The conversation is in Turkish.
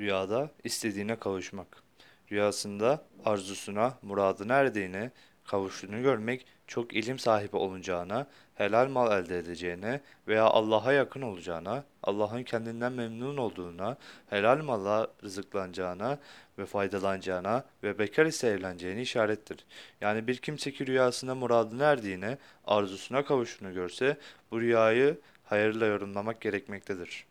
Rüyada istediğine kavuşmak. Rüyasında arzusuna, muradına erdiğini, kavuştuğunu görmek, çok ilim sahibi olacağına, helal mal elde edeceğine veya Allah'a yakın olacağına, Allah'ın kendinden memnun olduğuna, helal malla rızıklanacağına ve faydalanacağına ve bekar ise evleneceğine işarettir. Yani bir kimse ki rüyasında muradına erdiğine, arzusuna kavuştuğunu görse bu rüyayı hayırla yorumlamak gerekmektedir.